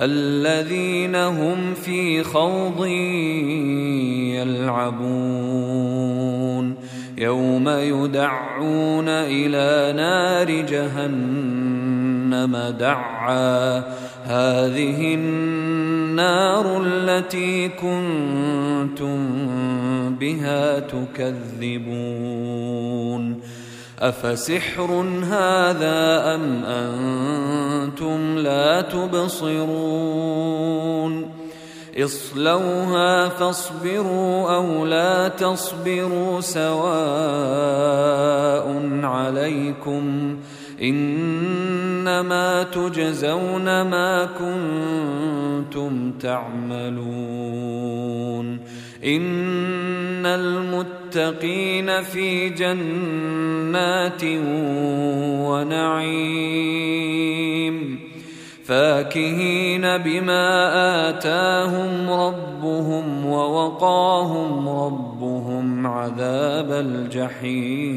الذين هم في خوض يلعبون. يوم يدعون إلى نار جهنم دعا. هذه النار التي كنتم بها تكذبون. افسحر هذا ام أنتم لا تبصرون اصلوها فاصبروا أو لا تصبروا سواء عليكم إنما تجزون ما كنتم تعملون. إن المتقين في جنات ونعيم. فاكهين بما آتاهم ربهم ووقاهم ربهم عذاب الجحيم.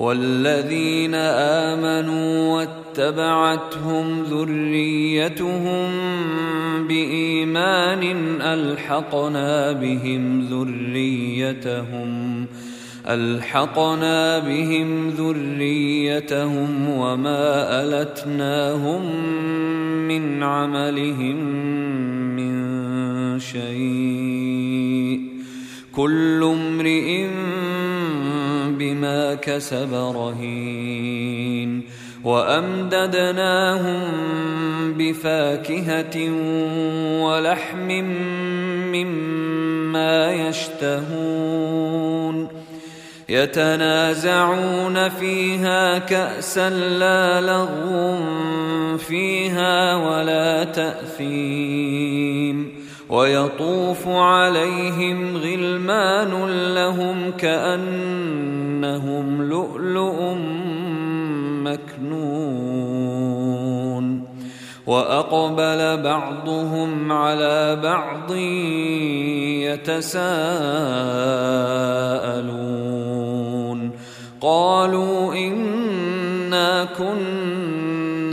والذين آمنوا واتبعتهم ذريتهم بإيمان ألحقنا بهم ذريتهم ألحقنا بهم ذريتهم وما ألتناهم من عملهم من شيء. كل امرئ بما كسب رهين وأمددناهم بفاكهة ولحم مما يشتهون يتنازعون فيها كأسا لا لغو فيها ولا تأثيم ويطوف عليهم غلمان لهم كأنهم لؤلؤ مكنون. وأقبل بعضهم على بعض يتساءلون. قالوا إنا كنا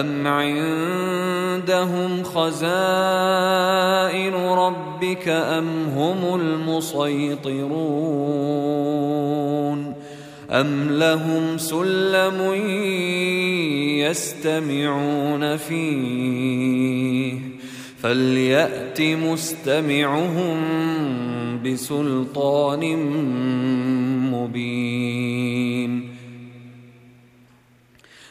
أم عندهم خزائن ربك أم هم المسيطرون أم لهم سلم يستمعون فيه فليأت مستمعهم بسلطان مبين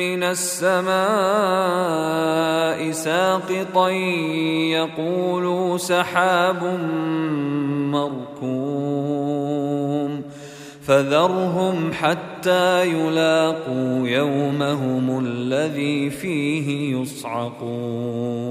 من السماء ساقطا يقولوا سحاب مركوم فذرهم حتى يلاقوا يومهم الذي فيه يصعقون